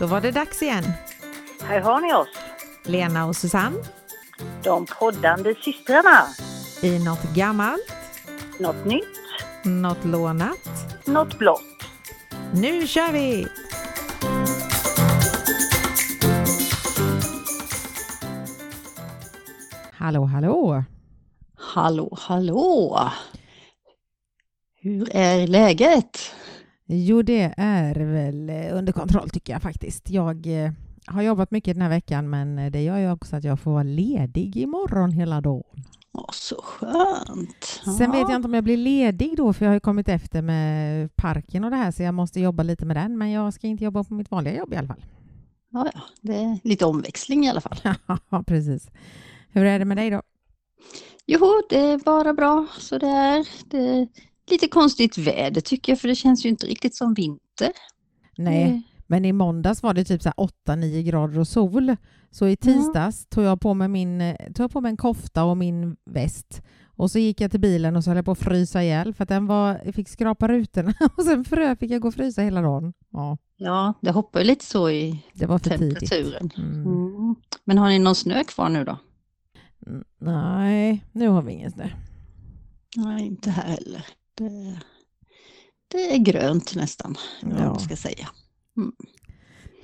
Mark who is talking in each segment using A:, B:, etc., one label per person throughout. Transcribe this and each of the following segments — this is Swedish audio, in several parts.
A: Då var det dags igen.
B: Här har ni oss,
A: Lena och Susanne
B: de poddande systrarna.
A: i något gammalt,
B: Något nytt,
A: något lånat.
B: något blått.
A: Nu kör vi! Hallå, hallå!
C: Hallå, hallå! Hur är läget?
A: Jo, det är väl eh, under kontroll tycker jag faktiskt. Jag eh, har jobbat mycket den här veckan, men eh, det gör ju också att jag får vara ledig imorgon hela dagen.
C: Åh, så skönt!
A: Sen vet jag inte om jag blir ledig då, för jag har ju kommit efter med parken och det här, så jag måste jobba lite med den. Men jag ska inte jobba på mitt vanliga jobb i alla fall.
C: Ja, ja, det är lite omväxling i alla fall.
A: Ja, precis. Hur är det med dig då?
C: Jo, det är bara bra så det är. Det är lite konstigt väder tycker jag, för det känns ju inte riktigt som vinter.
A: Nej,
C: Det-
A: men i måndags var det typ så här 8-9 grader och sol. Så i tisdags tog jag på mig min, eh, tog jag på mig en kofta och min väst. Och så gick jag till bilen och så höll jag på att frysa ihjäl för att den var, jag fick skrapa rutorna och sen frö fick jag gå och frysa hela dagen. Ja,
C: Ja, det hoppar ju lite så i
A: det var för
C: temperaturen.
A: Mm.
C: Mm. Men har ni någon snö kvar nu då?
A: Mm, Nej, nu har vi ingen snö.
C: Nej, inte här heller. Det, det är grönt nästan, eller vad
A: Ja.
C: man ska säga.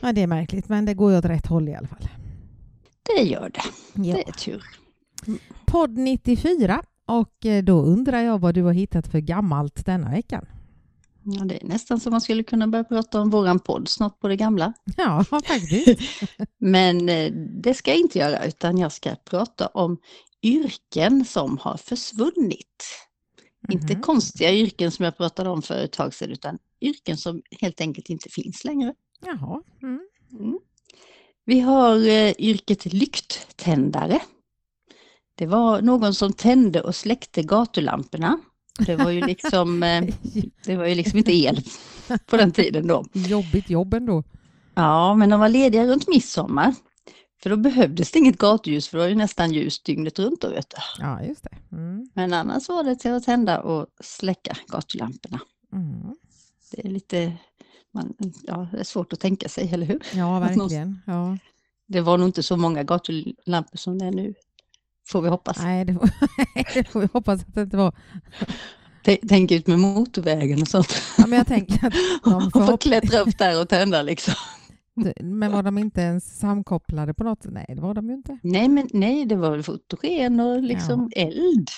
A: Ja, det är märkligt, men det går ju åt rätt håll i alla fall.
C: Det gör det.
A: Ja.
C: Det är tur.
A: Podd 94 och eh, då undrar jag vad du har hittat för gammalt denna veckan.
C: Ja, det är nästan som man skulle kunna börja prata om våran podd snart på det gamla.
A: Ja, faktiskt.
C: Men eh, det ska jag inte göra utan jag ska prata om yrken som har försvunnit. Inte
A: Mhm.
C: konstiga yrken som jag pratade om för ett tag sedan utan yrken som helt enkelt inte finns längre.
A: Jaha. Mm.
C: Mm. Vi har eh, yrket lykttändare. Det var någon som tände och släckte gatulamporna. Det var ju liksom, eh, det var ju liksom inte el på den tiden då.
A: Jobbigt jobb ändå.
C: Ja, men de var lediga runt midsommar. För då behövdes det inget gatuljus för det var ju nästan ljus dygnet runt då vet du.
A: Ja, just det. Mm.
C: Men annars var det till att tända och släcka gatulamporna.
A: Mm.
C: Det är lite, man, ja, det är svårt att tänka sig, eller hur?
A: Ja, verkligen. Ja.
C: Det var nog inte så många gatulampor som det är nu. Får vi hoppas.
A: Nej, det får, det får vi hoppas att det inte var.
C: Tänk ut med motorvägen och sånt.
A: Ja, men jag tänker att de får
C: få
A: hopp...
C: klättra upp där och tända liksom.
A: Men var de inte ens samkopplade på något? Nej, det var de ju inte.
C: Nej, men nej, det var väl fotogen och liksom eld.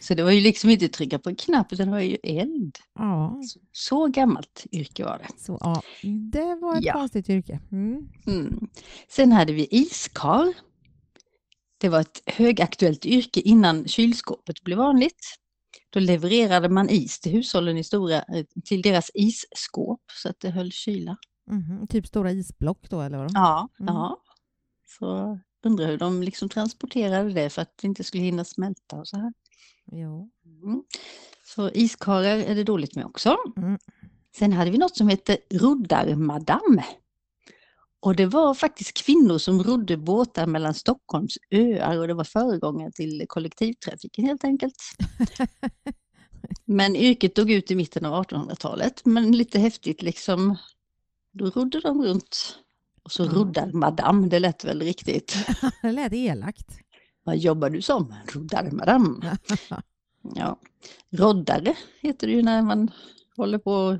C: Så det var ju liksom inte trycka på en knapp utan det var ju eld.
A: Ja,
C: Så, så gammalt yrke var det.
A: så ja, det var ett
C: Ja.
A: konstigt yrke. Mm.
C: Mm. Sen hade vi iskar. Det var ett högaktuellt yrke innan kylskåpet blev vanligt. Då levererade man is till hushållen i stora, eh, till deras isskåp så att det höll kyla.
A: Mhm. Typ stora isblock då, eller vad?
C: Ja,
A: Mm.
C: ja. Så undrar hur de liksom transporterade det för att det inte skulle hinna smälta och så här.
A: Jo.
C: Mm. Så iskarer är det dåligt med också.
A: Mm.
C: Sen hade vi något som hette roddarmadam. Och det var faktiskt kvinnor som rodde båtar mellan Stockholms öar och det var föregångare till kollektivtrafiken helt enkelt. Men yrket dog ut i mitten av 1800-talet, men lite häftigt liksom. Då rodde de runt. Och så
A: Ja.
C: roddarmadam, det lät väl riktigt.
A: Det lät elakt.
C: Vad jobbar du som? Roddarmadam. Ja. Roddare heter det ju när man håller på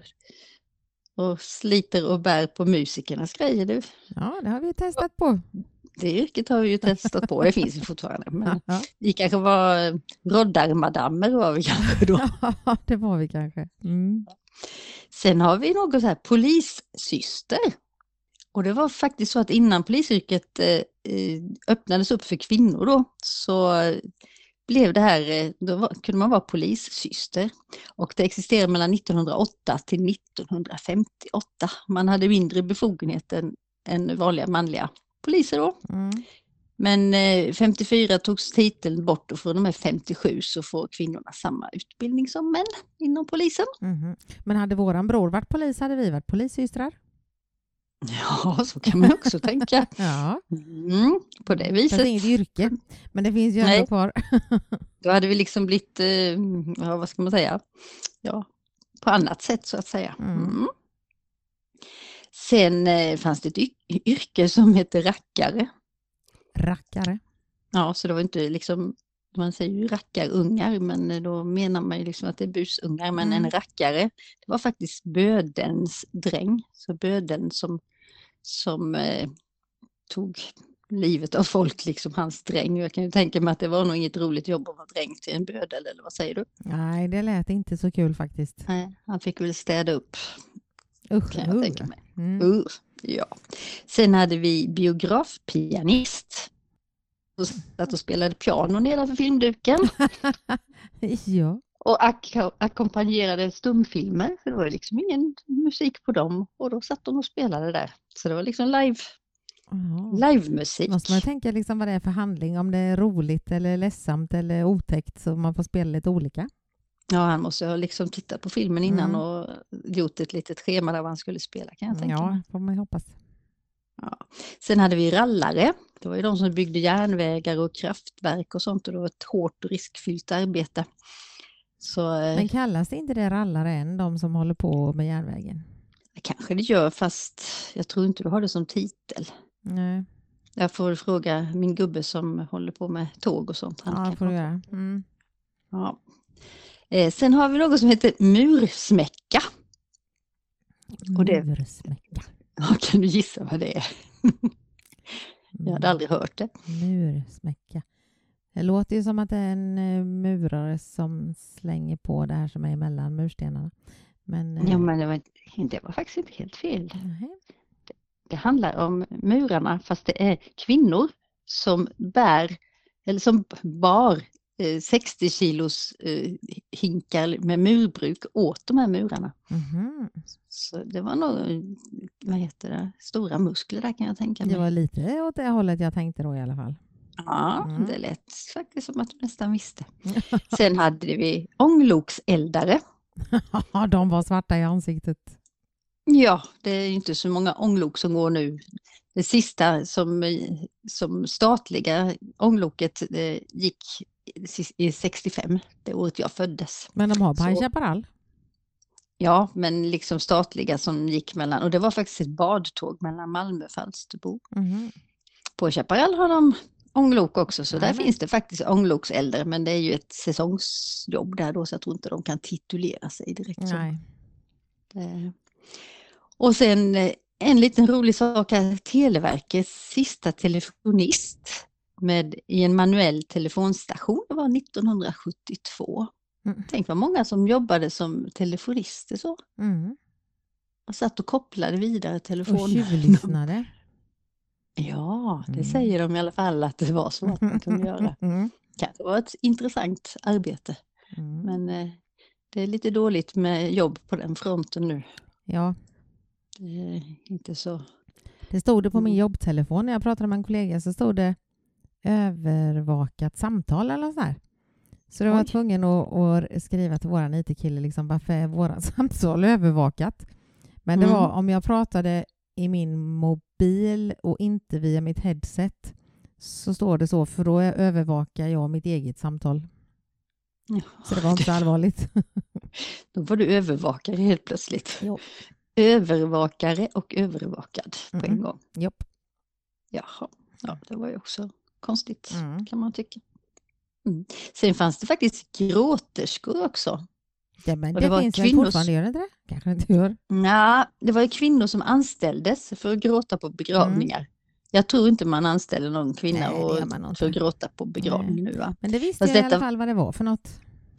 C: och, sliter och bär på musikernas grejer. Det,
A: Ja, det har vi testat på.
C: det yrket har vi ju testat på, det finns ju fortfarande. Men
A: Ja,
C: vi kanske var roddarmadammer var vi kanske då.
A: ja, det var vi kanske. Mm.
C: Sen har vi något så här polissyster. Och det var faktiskt så att innan polisyrket eh, eh, öppnades upp för kvinnor då så blev det här, eh, då var, kunde man vara polissyster. Och det existerade mellan 1908 till 1958. Man hade mindre befogenhet än, än vanliga manliga poliser då.
A: Mm.
C: Men eh, 54 togs titeln bort och från och med 57 så får kvinnorna samma utbildning som män inom polisen.
A: Mhm. Men hade våran bror varit polis hade vi varit polissystrar.
C: Ja, så kan man också tänka.
A: Ja,
C: Mm, på det viset.
A: inget yrke. Men det finns ju ändå kvar.
C: Då hade vi liksom blivit, eh, ja, vad ska man säga, ja, på annat sätt så att säga.
A: Mm.
C: Mm. Sen eh, fanns det ett yrke som heter rackare.
A: Rackare.
C: Ja, så det var inte liksom, man säger ju rackarungar, men då menar man ju liksom att det är busungar, men
A: Mm.
C: en rackare, det var faktiskt bödens dräng. Så böden som, som eh, tog livet av folk, liksom hans dräng. Jag kan ju tänka mig att det var nog inget roligt jobb att vara dräng till en bödel, eller vad säger du?
A: Nej, det lät inte så kul faktiskt.
C: Nej, han fick väl städa upp,
A: Usch.
C: kan jag
A: uh.
C: tänka mig.
A: Mm.
C: Uh, ja. Sen hade vi biografpianist. Och satt och spelade piano nedanför filmduken
A: ja.
C: och ak- ackompanjerade stumfilmer. För det var liksom ingen musik på dem och då satt de och spelade där. Så det var liksom live, livemusik.
A: Måste man tänka liksom vad det är för handling, om det är roligt eller ledsamt eller otäckt så man får spela lite olika.
C: Ja, han måste ha liksom tittat på filmen innan
A: Mm.
C: och gjort ett litet schema där vad han skulle spela kan jag tänka mig.
A: Ja, får man ju hoppas.
C: Sen hade vi rallare. Det var ju de som byggde järnvägar och kraftverk och sånt och det var ett hårt och riskfyllt arbete. Så eh,
A: Men kallas inte det rallare än de som håller på med järnvägen?
C: det kanske det gör fast jag tror inte du har det som titel.
A: Nej,
C: Jag får fråga min gubbe som håller på med tåg och sånt. Han
A: ja,
C: kan
A: får du göra. Mm.
C: Ja. Eh, sen har vi något som heter mursmäcka. Och det-
A: Mursmäcka.
C: Ja, kan du gissa vad det är? Jag hade aldrig hört det.
A: Mursmäcka. Det låter ju som att det är en eh, murare som slänger på det här som är emellan murstenarna. Men, eh,
C: Ja, men det var, inte, det var faktiskt inte helt fel.
A: nej.
C: Det handlar om murarna fast det är kvinnor som bär eller som bar eh, 60 kilos eh, hinkar med murbruk åt de här murarna.
A: Mhm.
C: Så det var nog, eh, vad heter det, stora muskler där kan jag tänka mig.
A: Det var lite åt det hållet jag tänkte då i alla fall.
C: Ja,
A: Mm.
C: det lät faktiskt som att du nästan visste. Sen hade vi ånglokseldare.
A: Ja, de var svarta i ansiktet.
C: Ja, det är inte så många ånglok som går nu. Det sista som, eh, som statliga ångloket eh, gick i- i 65, det året jag föddes.
A: Men de har på
C: Så-
A: High Chaparral.
C: Ja, men liksom statliga som gick mellan, och det var faktiskt ett badtåg mellan Malmö och Falsterbo.
A: Mhm.
C: På Chaparral har de ånglok också, så där
A: Jajamän.
C: finns det faktiskt ånglokseldare, men det är ju ett säsongsjobb där då, så jag tror inte de kan titulera sig direkt.
A: Nej.
C: Eh, Och sen eh, en liten rolig sak här, Televerkets sista telefonist med, i en manuell telefonstation det var 1972.
A: Mm.
C: Tänk vad många som jobbade som telefonister så.
A: Mm.
C: Och satt och kopplade vidare
A: Och
C: telefon.
A: tjuvlyssnade.
C: Ja, det
A: Mm.
C: säger de i alla fall att det var så att man kunde göra.
A: Mm.
C: Det var ett intressant arbete,
A: Mm.
C: men eh, det är lite dåligt med jobb på den fronten nu.
A: Ja,
C: Det är inte så
A: det stod det på min
C: Mm.
A: jobbtelefon när jag pratade med en kollega så stod det övervakat samtal eller så här. Så jag var tvungen att, att skriva till våran IT-kille liksom, varför är våra samtal övervakat? Men det
C: Mm.
A: var om jag pratade i min mobil och inte via mitt headset så står det så, för då övervakar jag mitt eget samtal.
C: Ja,
A: Så det var inte så allvarligt.
C: Då var du övervakare helt plötsligt.
A: Jo.
C: Övervakare och övervakad på en gång.
A: Jopp.
C: Jaha, ja, det var ju också konstigt
A: Mm.
C: kan man tycka. Mm. Sen fanns det faktiskt gråterskor också.
A: Ja, men
C: Och
A: det,
C: det var
A: finns
C: kvinnor-
A: fortfarande, gör det det? Kanske det inte gör.
C: Nej, det var ju kvinnor som anställdes för att gråta på begravningar. Jag tror inte man anställer någon kvinna
A: Mm. Nej, det
C: och, för att gråta på begravning nu va?
A: Men det visste
C: Fast
A: jag i alla
C: detta-
A: fall vad det var för något.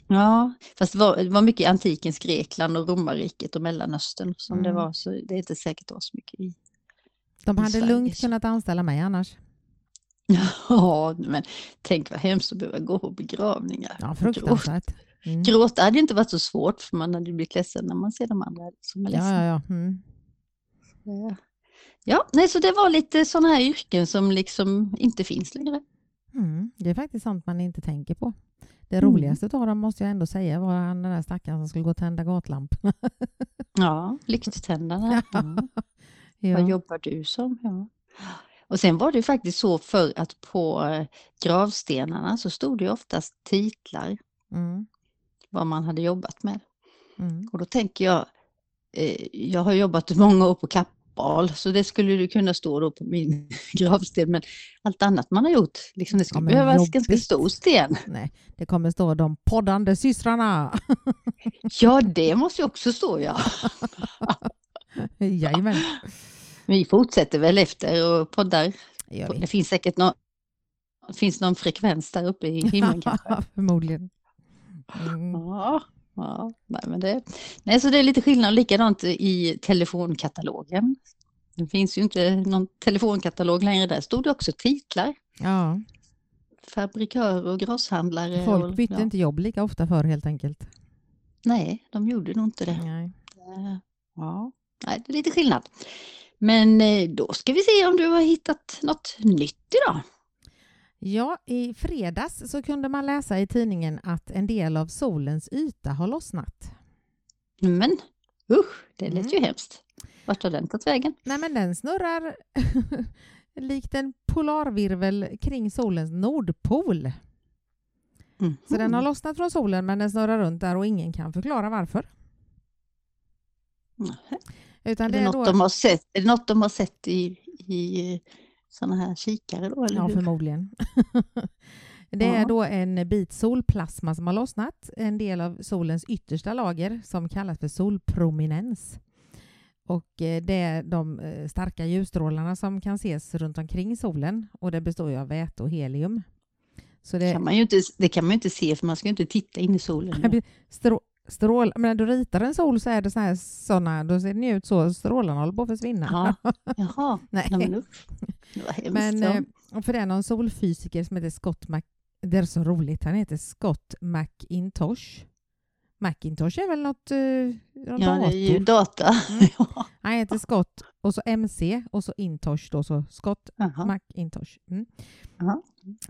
C: Ja, fast det var, det var mycket i antikens Grekland och romarriket och Mellanöstern som det
A: Mm.
C: var, så det är inte säkert det var så mycket i.
A: De
C: I
A: hade
C: Sverige
A: lugnt kunnat anställa mig annars.
C: Ja, men tänk vad hemskt att behöva gå på begravningar.
A: Ja, fruktansvärt. Mm.
C: Gråta hade inte varit så svårt för man hade blivit ledsen när man ser de andra som är ledsna.
A: ja, ja. Mm.
C: Ja, ja nej, så det var lite sådana här yrken som liksom inte finns längre.
A: Mm. Det är faktiskt sånt man inte tänker på. Det
C: Mm.
A: roligaste av dem måste jag ändå säga var han den där stackaren som skulle gå och tända gatlamporna.
C: Ja, lykttändarna. Ja. Vad
A: Ja.
C: jobbar du som? Ja. Och sen var det ju faktiskt så för att på eh, gravstenarna så stod det ju oftast titlar
A: Mm.
C: vad man hade jobbat med.
A: Mm.
C: Och då tänker jag, eh, jag har jobbat många år på Kappa opal, så det skulle du kunna stå då på min gravsten. Men allt annat man har gjort, liksom det skulle
A: Ja,
C: behövas ganska
A: jobbigt.
C: stor sten.
A: Nej, det kommer stå de poddande systrarna.
C: Ja, det måste ju också stå ja.
A: Jajamän.
C: Vi fortsätter väl efter och poddar.
A: Det.
C: Det finns säkert någon, finns någon frekvens där uppe i himlen kanske.
A: Förmodligen. Mm.
C: Ja, ja nej, men det, nej, så det är lite skillnad. Likadant i telefonkatalogen. Det finns ju inte någon telefonkatalog längre. Där stod det också titlar.
A: Ja,
C: Fabrikörer och grosshandlare.
A: folk
C: och,
A: bytte
C: ja.
A: inte jobb lika ofta förr helt enkelt.
C: Nej, de gjorde nog inte det.
A: Nej.
C: Eh, Ja, nej, det är lite skillnad. Men eh, då ska vi se om du har hittat något nytt idag.
A: Ja, i fredags så kunde man läsa i tidningen att en del av solens yta har lossnat.
C: Men usch, det lät
A: Mm.
C: ju hemskt. Vart har den tagit vägen?
A: Nej, men den snurrar likt en polarvirvel kring solens nordpol.
C: Mhm.
A: Så den har lossnat från solen men den snurrar runt där och ingen kan förklara varför.
C: Nähä.
A: Utan
C: Är
A: det är
C: något
A: då,
C: de har sett, är det något de har sett i, i sådana här kikare då? Eller
A: ja,
C: hur?
A: förmodligen. det är
C: Ja.
A: då en bit solplasma som har lossnat, en del av solens yttersta lager som kallas för solprominens. Och eh, det är de eh, starka ljusstrålarna som kan ses runt omkring solen och det består ju av väte och helium. Så det,
C: kan man ju inte, det kan man ju inte se för man ska ju inte titta in i solen.
A: Strå, strål, men när du ritar en sol så är det så här, såna, då ser den ut så, strålarna håller på att försvinna.
C: Ja, jaha,
A: Nej.
C: Nej, men usch.
A: Men eh, för det är någon solfysiker som heter Scott Mac... Det är så roligt, han heter Scott McIntosh. Macintosh är väl något, eh, någon
C: ja, det är ju
A: dator?
C: data.
A: Mm. Han heter Scott och så MC och så Intosh då, så Scott
C: Jaha.
A: McIntosh. Mm.
C: Jaha.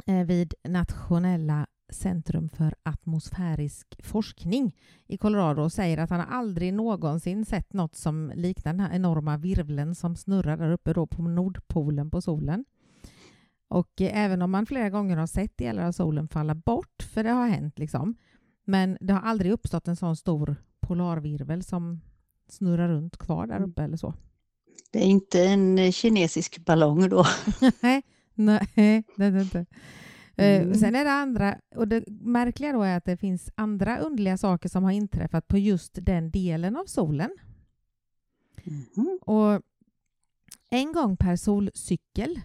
A: Eh, vid Nationella centrum för atmosfärisk forskning i Colorado och säger att han har aldrig någonsin sett något som liknar den här enorma virveln som snurrar där uppe då på nordpolen på solen. Och eh, även om man flera gånger har sett delar av solen falla bort, för det har hänt liksom, men det har aldrig uppstått en sån stor polarvirvel som snurrar runt kvar där
C: Mm.
A: uppe eller så.
C: Det är inte en eh, kinesisk ballong då.
A: Nej, nej, det är det inte. Eh,
C: Mm.
A: Sen är det andra, och det märkliga då är att det finns andra underliga saker som har inträffat på just den delen av solen.
C: Mhm.
A: Och en gång per solcykel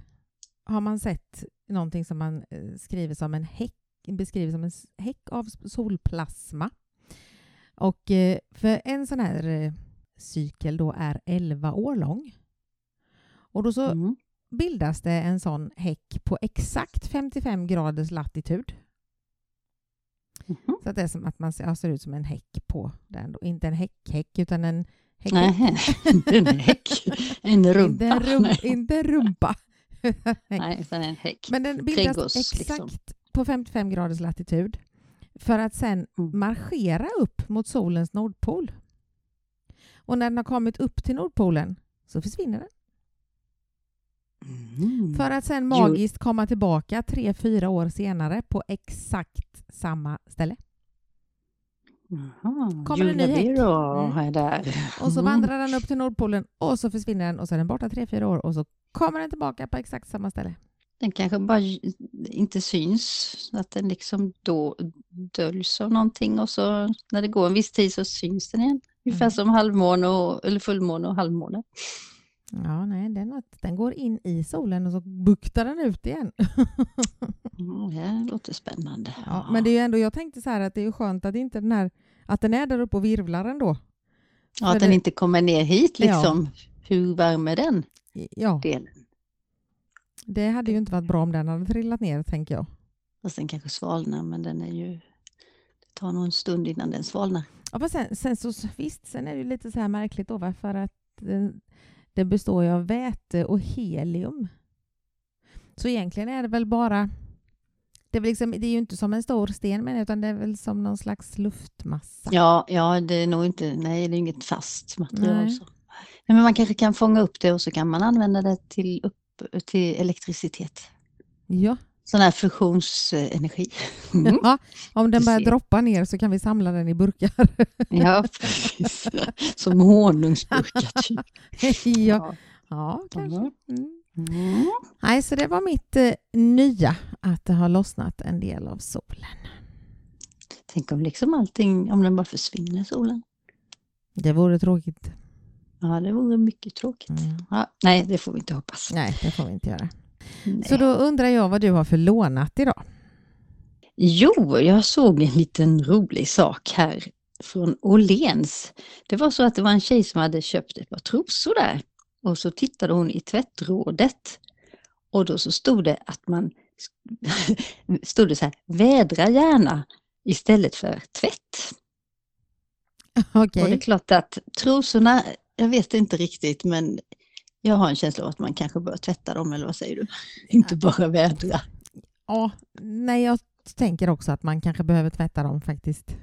A: har man sett någonting som man eh, skriver som en häck, beskriver som en häck av solplasma. Och eh, för en sån här cykel då är 11 år lång. Och då så
C: Mm.
A: Bildas det en sån häck på exakt 55 graders latitud.
C: Mhm.
A: Så att det är som att man ser, ja, ser ut som en häck på den. Då. Inte en häckhäck utan en häck.
C: Nej, en häck. En rumpa.
A: Inte en, rum,
C: Nej.
A: inte en rumpa.
C: Nej, utan en häck.
A: Men den bildas
C: Trädgårds,
A: exakt
C: liksom.
A: på 55 graders latitud för att sen
C: Mm.
A: marschera upp mot solens nordpol. Och när den har kommit upp till nordpolen så försvinner den.
C: Mm.
A: För att sen magiskt komma tillbaka tre, fyra år senare på exakt samma ställe.
C: Jaha,
A: Kommer en ny häck. Mm.
C: är där.
A: Och så
C: Mm.
A: vandrar den upp till nordpolen och så försvinner den och så är den borta tre, fyra år och så kommer den tillbaka på exakt samma ställe.
C: Den kanske bara inte syns, att den liksom då döljs av någonting och så när det går en viss tid så syns den igen. Ungefär
A: Mm.
C: som halvmåne och, eller fullmåne och halvmåne.
A: Ja, nej, den, den går in i solen och så buktar den ut igen.
C: Mm, det låter spännande.
A: Ja, men det är ju ändå, jag tänkte så här att det är ju skönt att inte den här, att den är där uppe och virvlar ändå.
C: Ja,
A: för
C: att den
A: det-
C: inte kommer ner hit
A: Ja.
C: liksom. Hur varm är den
A: Ja,
C: delen?
A: det hade ju inte varit bra om den hade trillat ner, tänker jag.
C: Fast den kanske svalnar men den är ju... Det tar nog en stund innan den svalnar.
A: Ja, sen, sen så visst, sen är det ju lite så här märkligt då, för att det, består ju av väte och helium. Så egentligen är det väl bara, det är, väl liksom, det är ju inte som en stor sten men utan det är väl som någon slags luftmassa.
C: Ja, ja, det är nog inte... Nej, det är inget fast material.
A: Nej,
C: Men man kanske kan fånga upp det och så kan man använda det till, upp, till elektricitet.
A: Ja.
C: Sån här fusionsenergi. Mm.
A: ja, om den börjar droppa ner så kan vi samla den i burkar.
C: Ja, precis. Som honungsburkar typ.
A: ja. Ja, kanske.
C: Mm.
A: Mm.
C: Mm.
A: Nej, så det var mitt eh, nya, att det har lossnat en del av solen.
C: Tänk om liksom allting, om den bara försvinner solen.
A: Det vore tråkigt.
C: Ja, det vore mycket tråkigt.
A: Mm.
C: Ja, nej, det får vi inte hoppas.
A: Nej, det får vi inte göra.
C: Nej.
A: Så då undrar jag vad du har för lånat idag?
C: Jo, jag såg en liten rolig sak här från Åhléns. Det var så att det var en tjej som hade köpt ett par trosor där och så tittade hon i tvättrådet och då så stod det att man stod det så här, vädra gärna istället för tvätt.
A: Okej.
C: Och det är klart att trosorna, jag vet inte riktigt men jag har en känsla av att man kanske bör tvätta dem eller vad säger du? Inte bara vädra.
A: Ja, nej, jag tänker också att man kanske behöver tvätta dem faktiskt.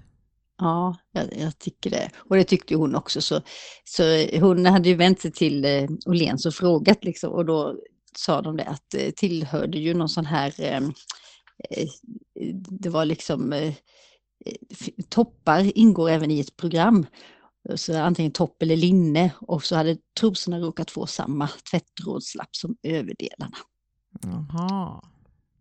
C: Ja, jag, jag tycker det. Och det tyckte hon också. Så, så hon hade ju vänt sig till eh, Åhléns och frågat liksom, och då sa de det att det tillhörde ju någon sån här, eh, eh, det var liksom eh, f- toppar ingår även i ett program. Så antingen topp eller linne och så hade trosorna råkat få samma tvättrådslapp som överdelarna.
A: Jaha.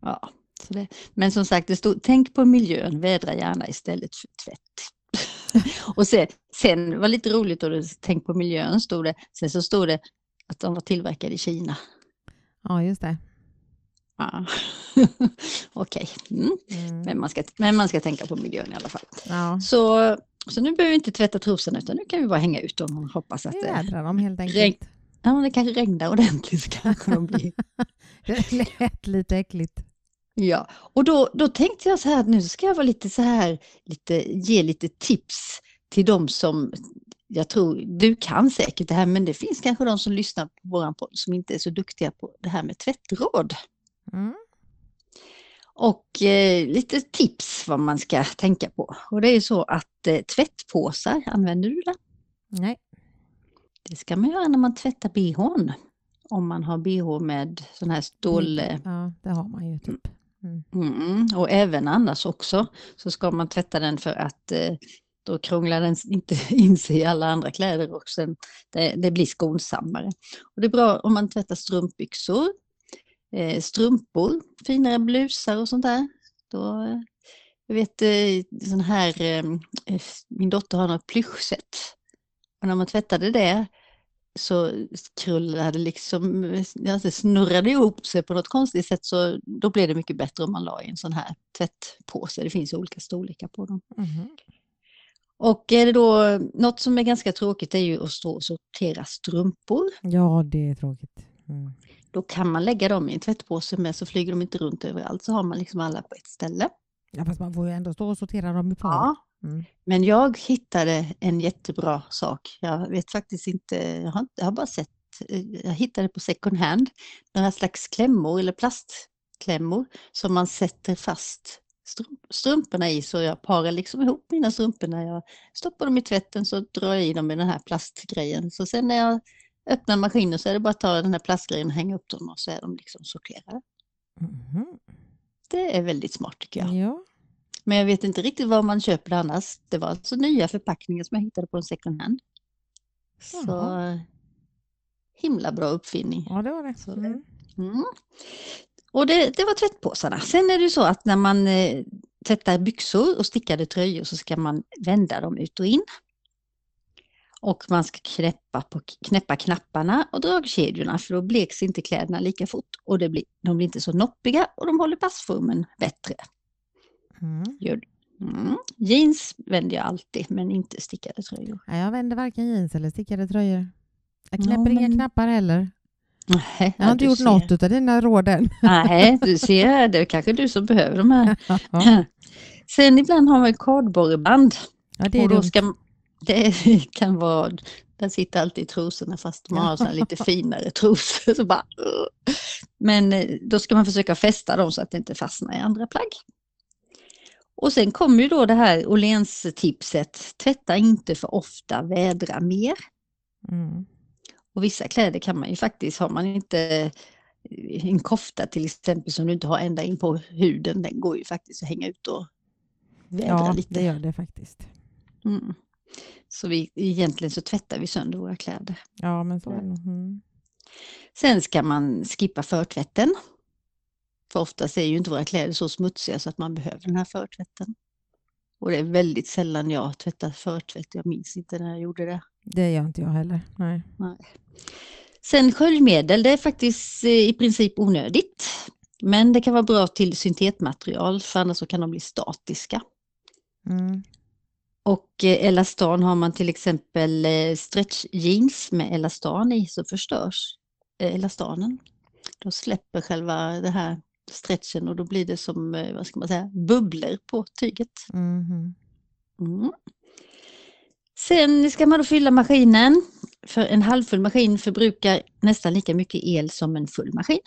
C: Ja, så det, men som sagt, det stod tänk på miljön, vädra gärna istället för tvätt. och sen, sen var lite roligt, det tänk på miljön stod det, sen så stod det att de var tillverkade i Kina.
A: Ja, just det.
C: Ja. Okej, mm.
A: Mm.
C: men, man ska, men man ska tänka på miljön i alla fall.
A: Ja,
C: Så, så nu behöver vi inte tvätta trosorna utan nu kan vi bara hänga ut dem och hoppas att det,
A: vädrar dem helt
C: regn-
A: enkelt.
C: ja, det kanske regnar ordentligt. Så kanske de blir
A: Det lät lite äckligt.
C: Ja, och då, då tänkte jag så här att nu ska jag vara lite så här, lite, ge lite tips till de som, jag tror, du kan säkert det här, men det finns kanske de som lyssnar på våran podd som inte är så duktiga på det här med tvättråd.
A: Mm.
C: Och eh, lite tips vad man ska tänka på. Och det är så att eh, tvättpåsar, använder du det?
A: Nej.
C: Det ska man göra när man tvättar bhn. Om man har bh med sån här stål... eh,
A: Ja, det har man ju typ. Mm.
C: Mm, och även annars också så ska man tvätta den för att eh, då krånglar den inte in sig i alla andra kläder och sen det, det blir skonsammare. Och det är bra om man tvättar strumpbyxor, strumpor, finare blusar och sånt där. Då, eh, jag vet eh, sån här, eh, min dotter har något plyschset. Och när man tvättade det så krullade liksom, det snurrade ihop sig på något konstigt sätt så då blev det mycket bättre om man la i en sån här tvättpåse. Det finns ju olika storlekar på dem.
A: Mhm.
C: Och är det då något som är ganska tråkigt är ju att stå och sortera strumpor.
A: Ja, det är tråkigt. Mm.
C: Då kan man lägga dem i en tvättpåse med så flyger de inte runt överallt så har man liksom alla på ett ställe.
A: Ja, fast man får ju ändå stå och sortera dem i par.
C: Ja.
A: Mm.
C: Men jag hittade en jättebra sak. Jag vet faktiskt inte, jag har, jag har bara sett, eh, jag hittade på second hand några slags klämmor eller plastklämmor som man sätter fast strump, strumporna i. Så jag parar liksom ihop mina strumpor när jag stoppar dem i tvätten så drar jag i dem i den här plastgrejen. Så sen när jag öppnar maskinen så är det bara att ta den här plastgrejen och hänga upp dem och så är de liksom sorterade.
A: Mhm.
C: Det är väldigt smart tycker jag.
A: Ja.
C: Men jag vet inte riktigt var man köper det annars. Det var alltså nya förpackningar som jag hittade på en second hand. Så
A: Jaha.
C: himla bra uppfinning.
A: ja, det var det.
C: Så-
A: Mm.
C: Mm. Och det, det var tvättpåsarna. Sen är det så att när man eh, tvättar byxor och stickade tröjor så ska man vända dem ut och in. Och man ska knäppa, på, knäppa knapparna och dragkedjorna för då bleks inte kläderna lika fort och det blir, de blir inte så noppiga och de håller passformen bättre.
A: Mm.
C: Gör, mm. Jeans vänder jag alltid men inte stickade tröjor.
A: Nej, jag vänder varken jeans eller stickade tröjor. Jag
C: Ja,
A: knäpper inga
C: men-
A: knappar heller.
C: Nej,
A: Jag har inte gjort
C: ser.
A: något av dina råd än.
C: Nej, du ser, det är kanske du som behöver de här.
A: Ja,
C: Sen ibland har man kardborreband.
A: ja
C: och då ska, det kan vara, där sitter alltid trosorna fast man har såna lite finare trosor. Så bara, "Ugh." Men eh, då ska man försöka fästa dem så att det inte fastnar i andra plagg. Och sen kommer ju då det här Åhléns-tipset, tvätta inte för ofta, vädra mer.
A: Mm.
C: Och vissa kläder kan man ju faktiskt, har man inte en kofta till exempel som du inte har ända in på huden, den går ju faktiskt att hänga ut och vädra
A: Ja,
C: lite.
A: det gör det faktiskt.
C: Mm. Så vi, egentligen så tvättar vi sönder våra kläder.
A: Ja, men så är det nog. Mm.
C: Sen ska man skippa förtvätten. För oftast är ju inte våra kläder så smutsiga så att man behöver den här förtvätten. Och det är väldigt sällan jag tvättar förtvätt. Jag minns inte när jag gjorde det.
A: Det gör inte jag heller. Nej.
C: Sen sköljmedel, det är faktiskt eh, i princip onödigt. Men det kan vara bra till syntetmaterial för annars så kan de bli statiska.
A: Mm.
C: Och eh, elastan har man till exempel eh, stretch jeans med elastan i så förstörs eh, elastanen. Då släpper själva det här stretchen och då blir det som, vad ska man säga, bubblor på tyget.
A: Mhm.
C: Mm. Sen ska man då fylla maskinen. För en halvfull maskin förbrukar nästan lika mycket el som en full maskin.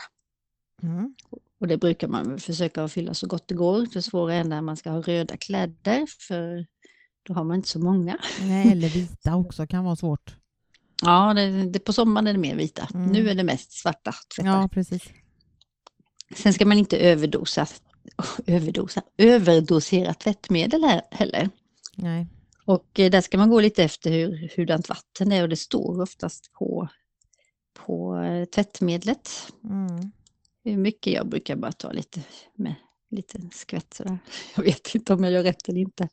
A: Mm.
C: Och det brukar man försöka fylla så gott det går. Det svåra är när man ska ha röda kläder för då har man inte så många.
A: Nej, eller vita också kan vara svårt.
C: Ja, det, det, på sommaren är det mer vita.
A: Mm.
C: Nu är det mest svarta tvättar.
A: Ja, precis.
C: Sen ska man inte överdosa, överdosa, överdosera tvättmedel här heller.
A: Nej.
C: Och eh, där ska man gå lite efter hur, hurdant vatten är och det står oftast på, på eh, tvättmedlet.
A: Mm.
C: Hur mycket jag brukar bara ta lite med lite skvätt sådär. Jag vet inte om jag gör rätt eller inte.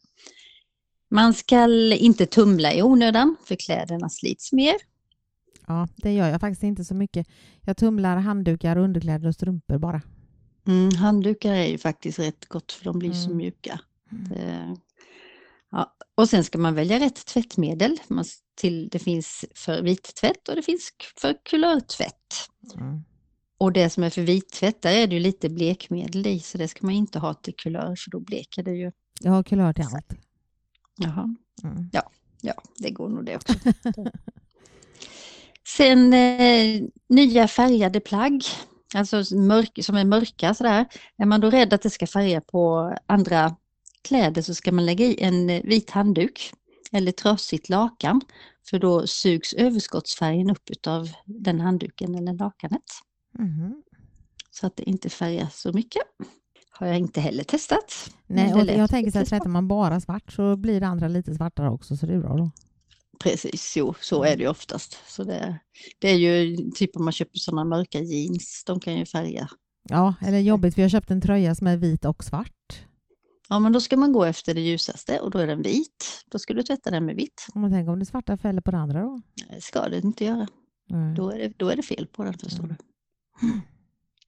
C: Man ska inte tumla i onödan för kläderna slits mer.
A: Ja, det gör jag faktiskt inte så mycket. Jag tumlar handdukar, underkläder och strumpor bara.
C: Mm, handdukar är ju faktiskt rätt gott för de blir så
A: Mm.
C: mjuka. Det, ja. Och sen ska man välja rätt tvättmedel. Man, till, det finns för vittvätt och det finns för kulörtvätt.
A: Mm.
C: Och det som är för vittvätt, där är det ju lite blekmedel i så det ska man inte ha till kulör för då bleker det ju.
A: Jag har kulör till allt.
C: Jaha.
A: Mm.
C: Ja, det går nog det också. Sen eh, nya färgade plagg, alltså mörk, som är mörka sådär. Är man då rädd att det ska färga på andra kläder så ska man lägga i en eh, vit handduk eller trasigt lakan. För då sugs överskottsfärgen upp av den handduken eller lakanet.
A: Mhm.
C: Så att det inte färgar så mycket. Har jag inte heller testat.
A: Nej,
C: Men
A: och jag tänker så här, tvättar man bara svart så blir det andra lite svartare också, så det är bra då.
C: Precis, jo, så är det ju oftast. Så det, det är ju typ om man köper sådana mörka jeans, de kan ju färga.
A: Ja, eller jobbigt för jag köpte en tröja som är vit och svart.
C: Ja, men då ska man gå efter det ljusaste och då är den vit. Då ska du tvätta den med vitt.
A: Om man tänker om det svarta fäller på det andra då?
C: Det ska det inte göra.
A: Nej.
C: Då är det, då är det fel på den, förstår
A: Mm.
C: du.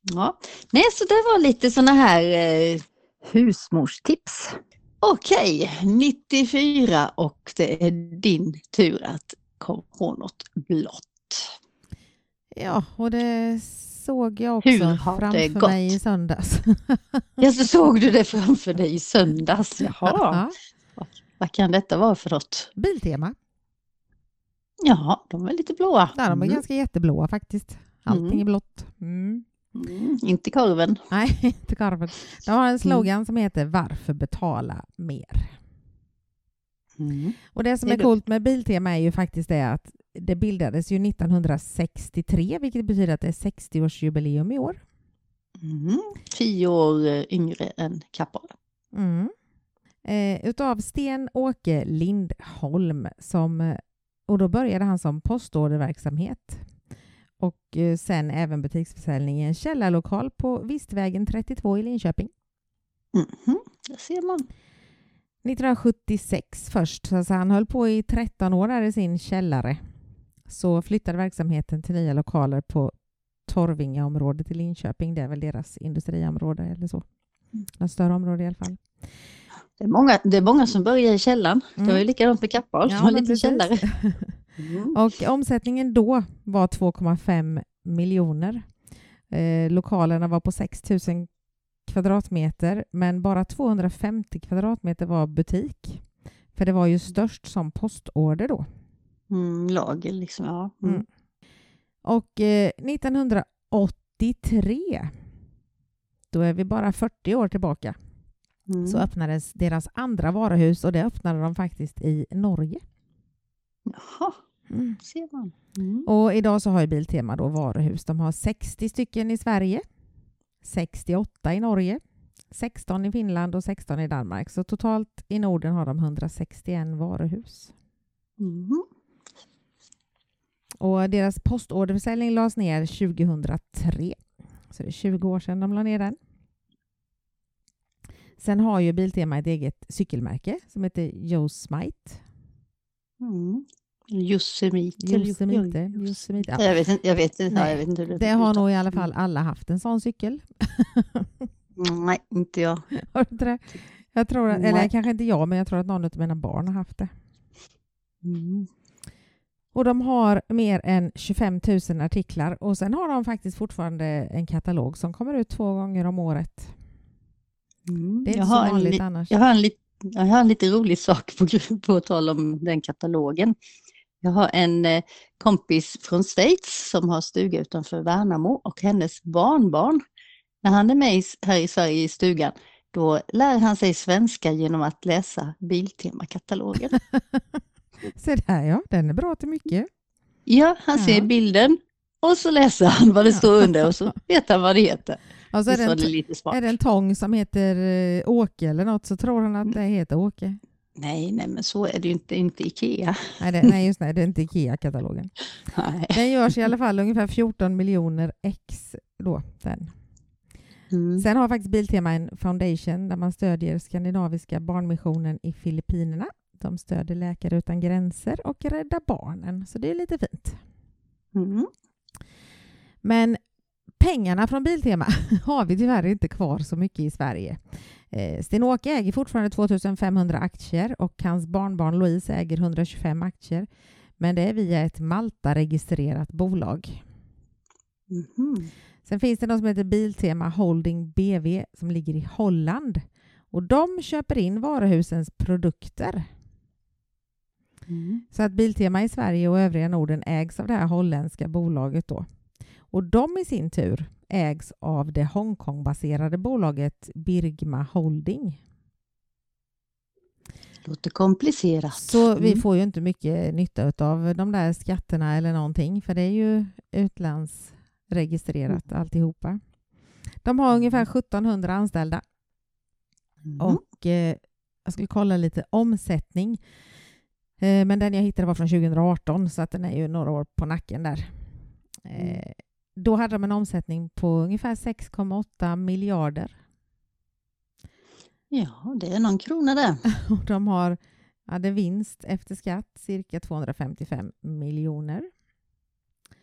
C: Ja, nej, så det var lite sådana här eh, husmorstips. Okej, 94 och det är din tur att komma på något blått.
A: Ja, och det såg jag också
C: Hur har det
A: framför
C: gått?
A: mig i söndags.
C: Ja, så såg du det framför dig i söndags. Jaha,
A: Ja,
C: vad kan detta vara för något?
A: Biltema.
C: Ja, de är lite blåa.
A: Där de är
C: Mm.
A: ganska jätteblåa faktiskt. Allting
C: Mm.
A: är blått. Mm.
C: Mm, inte korven.
A: Nej, inte korven. De har en slogan som heter Varför betala mer?
C: Mm.
A: Och det som är
C: är
A: coolt med Biltema är ju faktiskt det att det bildades ju 1963, vilket betyder att det är 60-årsjubileum i år.
C: Mm. Tio år eh, yngre än Kappahl.
A: Mm. Eh, utav Sten-Åke Lindholm som, eh, och då började han som postorderverksamhet och eh, sen även butiksförsäljning i en källarlokal på Vistvägen 32 i Linköping.
C: Mhm, Där ser man.
A: 1976 först, så alltså han höll på i 13 år där i sin källare. Så flyttade verksamheten till nya lokaler på Torvingaområdet i Linköping. Det är väl deras industriområde eller så. Något större område i alla fall.
C: Det är många, det är många som börjar i källaren. Det var ju
A: Mm.
C: likadant med Kappahl,
A: Ja,
C: som har
A: men
C: lite
A: precis.
C: källare. Mm.
A: Och omsättningen då var 2,5 miljoner. Eh, lokalerna var på 6 000 kvadratmeter, men bara 250 kvadratmeter var butik. För det var ju störst som postorder då.
C: Mm, lager liksom, ja. Mm.
A: Mm. Och eh, 1983, då är vi bara 40 år tillbaka,
C: Mm.
A: så öppnades deras andra varuhus och det öppnade de faktiskt i Norge.
C: Jaha, ser man. Mm.
A: Och idag så har ju Biltema då varuhus. De har 60 stycken i Sverige, 68 i Norge, 16 i Finland och 16 i Danmark. Så totalt i Norden har de 161 varuhus.
C: Mm.
A: Och deras postorderförsäljning lades ner 2003. Så det är 20 år sedan de la ner den. Sen har ju Biltema ett eget cykelmärke som heter Joe Smite.
C: Mm. Yosemite.
A: Yosemite. Yosemite. Ja.
C: Jag vet inte, jag vet inte,
A: Nej,
C: jag vet inte hur
A: Det har nog i alla
C: Mm.
A: fall alla haft en sån cykel.
C: Mm, Nej, inte jag.
A: Har du inte det? Jag tror, att- eller kanske inte jag, men jag tror att någon av mina barn har haft det.
C: Mm.
A: Och de har mer än 25 000 artiklar och sen har de faktiskt fortfarande en katalog som kommer ut två gånger om året.
C: Mm.
A: Det är
C: jag,
A: inte så vanligt
C: li-
A: annars.
C: jag, har en jag har en lite rolig sak på, på tal om den katalogen. Jag har en eh, kompis från Schweiz som har stuga utanför Värnamo och hennes barnbarn, när han är med här i Sverige i stugan, då lär han sig svenska genom att läsa Biltema-katalogen.
A: Se där ja, den är bra till mycket.
C: Ja, han
A: Ja.
C: ser bilden och så läser han vad det står under och så vet han vad det heter.
A: Och så är det, en, är det en tång som heter eh, Åke eller något så tror han att det heter Åke.
C: Nej, nej, men så är det ju inte, inte Ikea.
A: Nej, det, nej just det, det är inte Ikea-katalogen.
C: Nej.
A: Den görs i alla fall ungefär 14 miljoner ex då. Den.
C: Mm.
A: Sen har faktiskt Biltema en foundation där man stödjer Skandinaviska barnmissionen i Filippinerna. De stödjer Läkare utan gränser och Rädda Barnen, så det är lite fint.
C: Mm.
A: Men pengarna från Biltema har vi tyvärr inte kvar så mycket i Sverige. Eh, Sten-Åke äger fortfarande 2500 aktier och hans barnbarn Louise äger 125 aktier. Men det är via ett Malta-registrerat bolag.
C: Mhm.
A: Sen finns det något som heter Biltema Holding BV som ligger i Holland. Och de köper in varuhusens produkter.
C: Mm.
A: Så att Biltema i Sverige och övriga Norden ägs av det här holländska bolaget då. Och de i sin tur ägs av det Hongkongbaserade bolaget Birgma Holding.
C: Låter komplicerat.
A: Så vi
C: Mm.
A: får ju inte mycket nytta av de där skatterna eller någonting för det är ju utlandsregistrerat alltihopa. De har ungefär 1700 anställda
C: Mm.
A: och eh, jag skulle kolla lite omsättning. Eh, men den jag hittade var från 2018 så att den är ju några år på nacken där. Eh, då hade de en omsättning på ungefär 6,8 miljarder.
C: Ja, det är någon krona där.
A: Och de har, hade vinst efter skatt cirka 255 miljoner.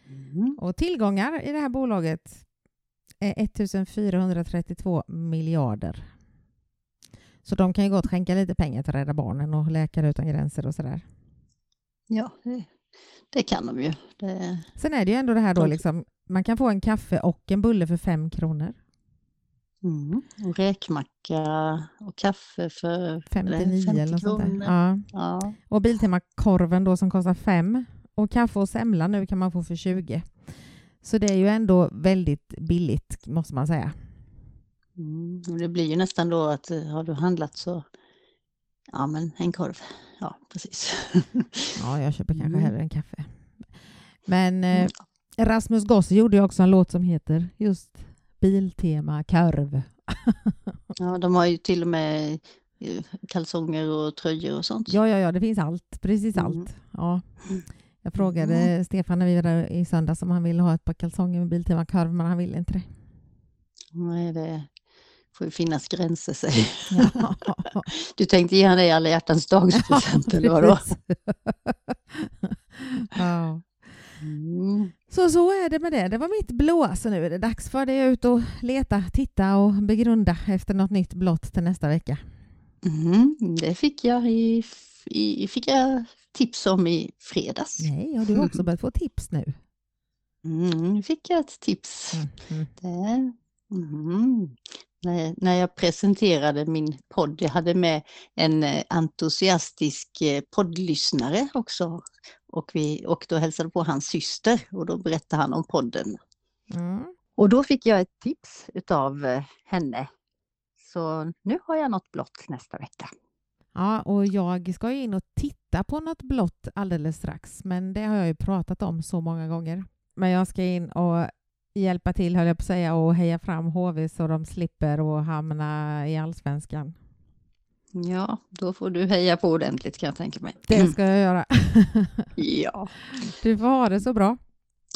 C: Mm.
A: Och tillgångar i det här bolaget är 1432 miljarder. Så de kan ju gott skänka lite pengar till Rädda Barnen och Läkare utan gränser och sådär.
C: Ja, det, det kan de ju. Det,
A: Sen är det ju ändå det här då liksom, man kan få en kaffe och en bulle för fem kronor.
C: mm. Och räkmacka och kaffe för
A: 59
C: 50
A: eller något sånt
C: kronor.
A: Ja.
C: Ja.
A: Och Biltema-korven då som kostar fem. Och kaffe och semla nu kan man få för 20. Så det är ju ändå väldigt billigt måste man säga.
C: Mm. Det blir ju nästan då att eh, har du handlat så, ja men en korv. Ja, precis.
A: Ja, jag köper kanske
C: Mm.
A: hellre en kaffe. Men eh, Rasmus Goss gjorde ju också en låt som heter just Biltema korv.
C: Ja, de har ju till och med eh, kalsonger och tröjor och sånt.
A: Ja, ja, ja, det finns allt. Precis
C: Mm.
A: allt. Ja. Jag frågade Stefan när vi var där i söndags om han ville ha ett par kalsonger med Biltema korv, men han ville inte det.
C: Nej, det får ju finnas gränser säger
A: Ja.
C: Du tänkte ge dig alla hjärtans dagspresent eller vadå?
A: ja.
C: Mm.
A: Så så är det med det. Det var mitt blå, så nu är det dags för dig ut och leta, titta och begrunda efter något nytt blått till nästa vecka.
C: Mm, det fick jag, i, i, fick jag tips om i fredags.
A: Nej, har du också börjat få tips nu?
C: Mm, nu fick jag ett tips.
A: Mm.
C: Det, mm. När, jag presenterade min podd, jag hade med en eh, entusiastisk eh, poddlyssnare också. Och, vi, och då hälsade på hans syster och då berättade han om podden.
A: Mm.
C: Och då fick jag ett tips utav eh, henne. Så nu har jag något blått nästa vecka.
A: Ja, och jag ska ju in och titta på något blått alldeles strax, men det har jag ju pratat om så många gånger. Men jag ska in och hjälpa till, höll jag på att säga, och heja fram HV så de slipper att hamna i allsvenskan.
C: Ja, då får du heja på ordentligt kan jag tänka mig.
A: Det ska jag göra.
C: Ja.
A: Du får ha det så bra.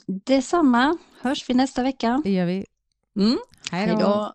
C: Detsamma. Hörs vi nästa vecka.
A: Det gör vi.
C: Mm.
A: Hej
C: då.